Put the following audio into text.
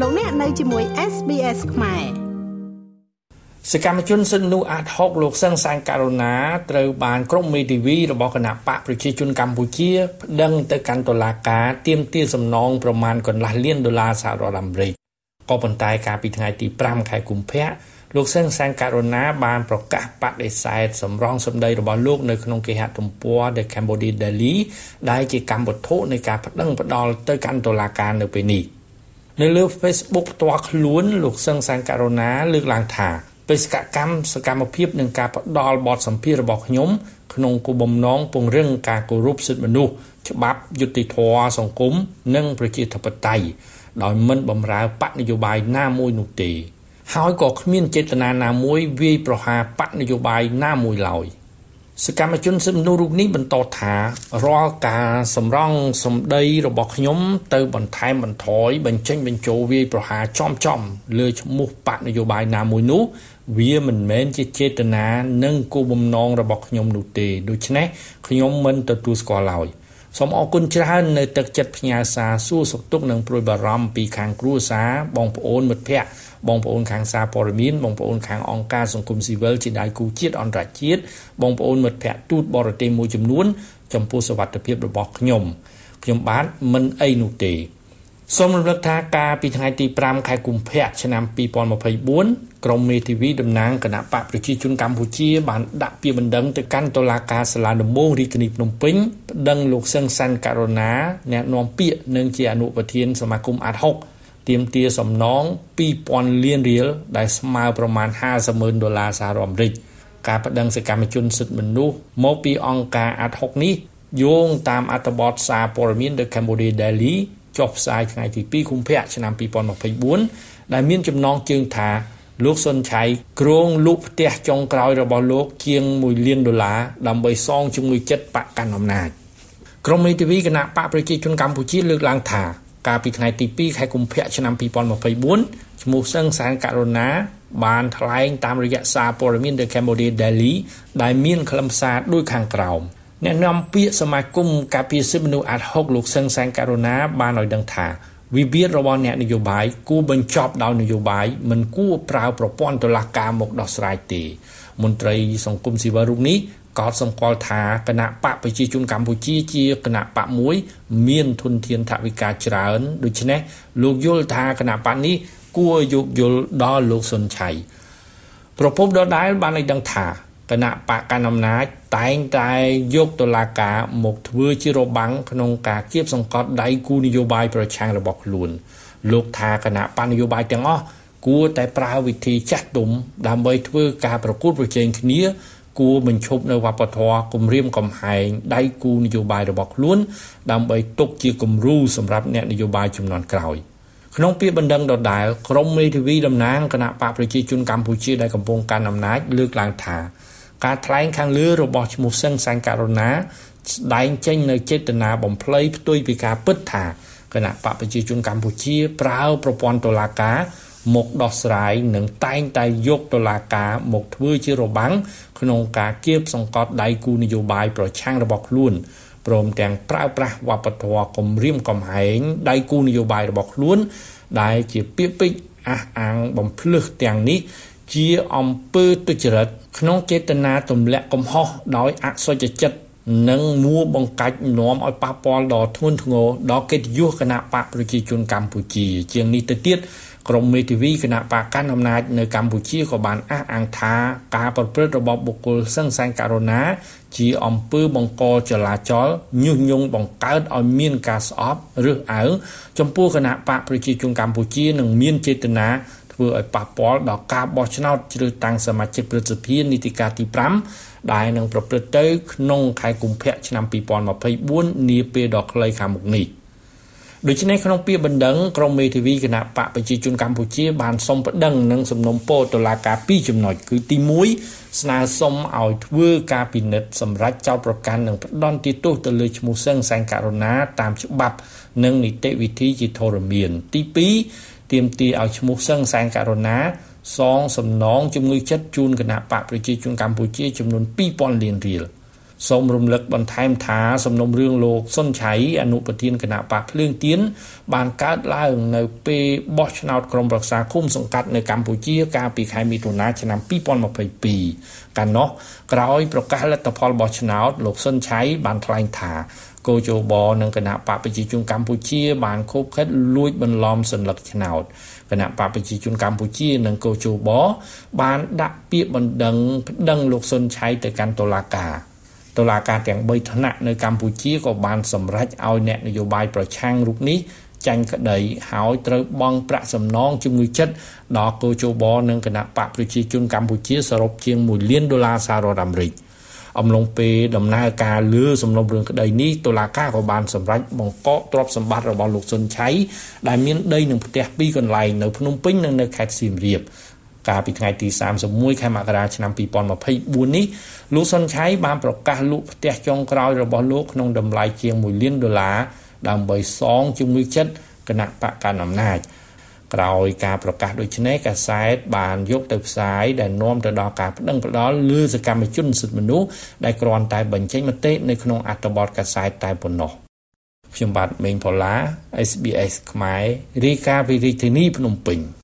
លោកអ្នកនៅជាមួយ SBS ខ្មែរសកម្មជនសិទ្ធិមនុស្សអាត6លោកសឹងសានការូណាត្រូវបានក្រុមមេធាវីរបស់គណៈបកប្រជាជនកម្ពុជាប្តឹងទៅកាន់តុលាការទាមទារសំណងប្រមាណកន្លះលានដុល្លារសហរដ្ឋអាមេរិកក៏ប៉ុន្តែកាលពីថ្ងៃទី5ខែកុម្ភៈលោកសឹងសានការូណាបានប្រកាសបដិសេធសម្រងសម្ដីរបស់លោកនៅក្នុងគេហទំព័រ The Cambodia Daily ដែលជាកម្មវត្ថុនៃការប្តឹងផ្តល់ទៅកាន់តុលាការនៅពេលនេះ នៅលើ Facebook ផ្ទាល់ខ្លួនលោកសឹងសានការូណាលើកឡើងថាបេសកកម្មសកម្មភាពនឹងការផ្ដល់បទសម្ភាសរបស់ខ្ញុំក្នុងគោលបំណងពង្រឹងការគោរពសិទ្ធិមនុស្សច្បាប់យុត្តិធម៌សង្គមនិងប្រជាធិបតេយ្យដោយមិនបំរើបកនយោបាយណាមួយនោះទេ ហើយក៏គ្មានចេតនាណាមួយវាយប្រហារបកនយោបាយណាមួយឡើយ សកម្មជនសិទ្ធិមនុស្សរូបនេះបន្តថារាល់ការសម្រង់សម្ដីរបស់ខ្ញុំទៅបន្ថែមបន្ថយបញ្ចេញបញ្ចូលវាយប្រហារចំចំលើឈ្មោះបកនយោបាយណាមួយនោះវាមិនមែនជាចេតនានិងគោលបំណងរបស់ខ្ញុំនោះទេដូច្នេះខ្ញុំមិនទទួលស្គាល់ឡើយ សូមអរគុណច្រើននៅទឹកចិត្តផ្ញើសារសួរសុខទុក្ខនិងព្រួយបារម្ភពីខាងគ្រួសារបងប្អូនមិត្តភ័ក្តិបងប្អូនខាងសារព័ត៌មានបងប្អូនខាងអង្គការសង្គមស៊ីវិលជាដៃគូជាតិអន្តរជាតិបងប្អូនមិត្តភ័ក្តិទូតបរទេសមួយចំនួន ចំពោះសវត្ថិភាពរបស់ខ្ញុំខ្ញុំបាទមិនអីនោះទេសូមរំលឹកថាការពីថ្ងៃទី5ខែកុម្ភៈឆ្នាំ2024 ក្រមមេធាវីតំណាងគណៈបកប្រជាជនកម្ពុជាបានដាក់ពាក្យបណ្ដឹងទៅកាន់តុលាការសាលាដំបងរាជធានីភ្នំពេញប្តឹងលោកសឹងសាន់ករណាអ្នកនាំពាក្យនិងជាអនុប្រធានសមាគមអាត់ហុកទាមទារសំណង2000លានរៀលដែលស្មើប្រមាណ50ម៉ឺនដុល្លារសហរដ្ឋអាមេរិកការប្តឹងសកម្មជនសិទ្ធិមនុស្សមកពីអង្គការអាត់ហុកនេះយោងតាមអត្ថបទសារព័ត៌មាន The Cambodia Daily ចុះផ្សាយថ្ងៃទី2កុម្ភៈឆ្នាំ2024ដែលមានចំណងជើងថា លោកសុនឆៃគ្រងលូកផ្ទះចុងក្រោយរបស់លោកជាង1លានដុល្លារដើម្បីសងជំងឺចិត្តបកកាន់អំណាចក្រមមេធាវីគណៈបកប្រជាជនកម្ពុជាលើកឡើងថាកាលពីថ្ងៃទី2ខែកុម្ភៈឆ្នាំ2024ឈ្មោះសឹងសានករណាបានថ្លែងតាមរយៈសារព័ត៌មាន The Cambodia Daily ដែលមានខ្លឹមសារដូចខាងក្រោមអ្នកនាំពាក្យសមាគមការពារសិទ្ធិមនុស្សអាត់ហុកលោកសឹងសានករណាបានឲ្យដឹងថា វិវាទរបស់អ្នកនយោបាយគួរបញ្ចប់ដោយនយោបាយមិនគួរប្រើប្រព័ន្ធតុលាការមកដោះស្រាយទេ មន្ត្រីសង្គមស៊ីវិលរូបនេះក៏សម្គាល់ថាគណៈបកប្រជាជនកម្ពុជាជាគណៈបកមួយ មានធនធានថវិកាច្រើនដូច្នេះលោកយល់ថាគណៈបកនេះគួរយោគយល់ដល់លោកសុនឆៃប្រពន្ធដដែលបានឲ្យដឹងថា គណៈបកកណ្ដាលអំណាចតែងតែយកតុលាការមកធ្វើជារបាំងក្នុងការគៀបសង្កត់ដៃគូនយោបាយប្រឆាំងរបស់ខ្លួនលោកថាគណៈបកនយោបាយទាំងអស់គួរតែប្រើវិធីចាស់ទុំដើម្បីធ្វើការប្រកួតប្រជែងគ្នាគួរបញ្ឈប់នៅវប្បធម៌គំរាមកំហែងដៃគូនយោបាយរបស់ខ្លួន ដើម្បីទុកជាគំរូសម្រាប់អ្នកនយោបាយចំនួនក្រោយក្នុងពាក្យបណ្ដឹងដដែលក្រមមេធាវីតំណាងគណៈបកប្រជាជនកម្ពុជាដែលកំពុងកាន់អំណាចលើកឡើងថា ការថ្លែងខាងលើរបស់ឈ្មោះសឹងសាញ់ករណាស្ដែងចេញនៅចេតនាបំភ្លៃផ្ទុយពីការពិតថាគណៈបកប្រជាជនកម្ពុជា ប្រើប្រព័ន្ធតុលាការមកដោះស្រាយនិងតែងតែយកតុលាការមកធ្វើជារបាំងក្នុងការគៀបសង្កត់ដៃគូនយោបាយប្រឆាំងរបស់ខ្លួនព្រមទាំងប្រើប្រាស់វប្បធម៌គំរាមកំហែងដៃគូនយោបាយរបស់ខ្លួន ដែលជាពាក្យពេចន៍អះអាងបំភ្លឺទាំងនេះ ជាអំពើទុច្ចរិតក្នុងចេតនាទម្លាក់កំហុសដោយអសុចចិត្តនិងមួបង្កាច់នាំឲ្យប៉ះពាល់ដល់ធ្ងន់ធ្ងរដល់កិត្តិយសគណៈបកប្រជាជនកម្ពុជា ជាងនេះទៅទៀតក្រមមេធាវីគណៈបកកាន់អំណាចនៅកម្ពុជាក៏បានអះអាងថាការប្រព្រឹត្តរបស់បុគ្គលសឹងសាញ់ករណា ជាអំពើបង្កចលាចលញុះញង់បង្កើតឲ្យមានការស្អប់ឬអើងចំពោះគណៈបកប្រជាជនកម្ពុជានឹងមានចេតនា ធ្វើឲ្យប៉ះពាល់ដល់ការបោះឆ្នោតជ្រើសតាំងសមាជិកព្រឹទ្ធសភានីតិកាលទី5ដែលនឹងប្រព្រឹត្តទៅក្នុងខែកុម្ភៈឆ្នាំ2024នាពេលដ៏ខ្លីខាងមុខនេះ។ដូច្នេះក្នុងពាក្យបណ្ដឹងក្រមមេធាវីគណៈបកប្រជាជនកម្ពុជាបានសុំប្តឹងនិងសំណុំពរតុលាការពីរចំណុចគឺទី1ស្នើសុំឲ្យធ្វើការពិនិត្យសម្រាប់ចោតប្រកាន់និងផ្ដន់ទោសទៅលើឈ្មោះសឹងសែងករណាតាមច្បាប់និងនីតិវិធីជាធរមានទី2 ទាមទារឲ្យឈ្មោះសឹងសែងករណាសងសំណងជំងឺចិត្តជូនគណៈបកប្រជាជនកម្ពុជាចំនួន2000លានរៀល សូមរំលឹកបន្ថែមថាសំណុំរឿងលោកសុនឆៃអនុប្រធានគណៈបកភ្លើងទៀនបានកើតឡើងនៅពេលបោះឆ្នោតក្រុមប្រឹក្សាគុំសង្កាត់នៅកម្ពុជាកាលពីខែមិថុនាឆ្នាំ2022កាលនោះក្រោយប្រកាសលទ្ធផលបោះឆ្នោតលោកសុនឆៃបានថ្លែងថាកោជបនិងគណៈបកប្រជាជនកម្ពុជាបានខົບខិតលួចបន្លំសញ្ញាឆ្នោតគណៈបកប្រជាជនកម្ពុជានិងកោជបបានដាក់ពាក្យបណ្ដឹងប្តឹងលោកសុនឆៃទៅកាន់តុលាការ តុលាការទាំង3ថ្នាក់នៅកម្ពុជាក៏បានសម្រេចឲ្យអ្នកនយោបាយប្រឆាំងរូបនេះចាញ់ក្តីហើយត្រូវបង់ប្រាក់សំណងជំងឺចិត្តដល់កោជបនិងគណៈបកប្រជាជនកម្ពុជាសរុបជាង1លានដុល្លារសហរដ្ឋអាមេរិកអំឡុងពេលដំណើរការលើសំណុំរឿងក្តីនេះតុលាការក៏បានសម្រេចបង្កកទ្រព្យសម្បត្តិរបស់លោកសុនឆៃដែលមានដីនឹងផ្ទះពីរកន្លែងនៅភ្នំពេញនិងនៅខេត្តសៀមរាប កាលពីថ្ងៃទី31ខែមករាឆ្នាំ2024នេះលោកសុនឆៃបានប្រកាសលក់ផ្ទះចុងក្រោយរបស់លោកក្នុងតម្លៃជាង1លានដុល្លារដើម្បីសងជំងឺចិត្តគណៈបកកណ្ដាលអំណាចក្រោយការប្រកាសដូចនេះកាសែតបានយកទៅផ្សាយដែលនាំទៅដល់ការប្តឹងផ្តល់លើសកម្មជនសិទ្ធិមនុស្សដែលគ្រាន់តែបញ្ចេញមតិនៅក្នុងអត្ថបទកាសែតតែប៉ុណ្ណោះខ្ញុំបាទមេងផល្លា SBS ខ្មែររាយការណ៍ពីរាជធានីភ្នំពេញ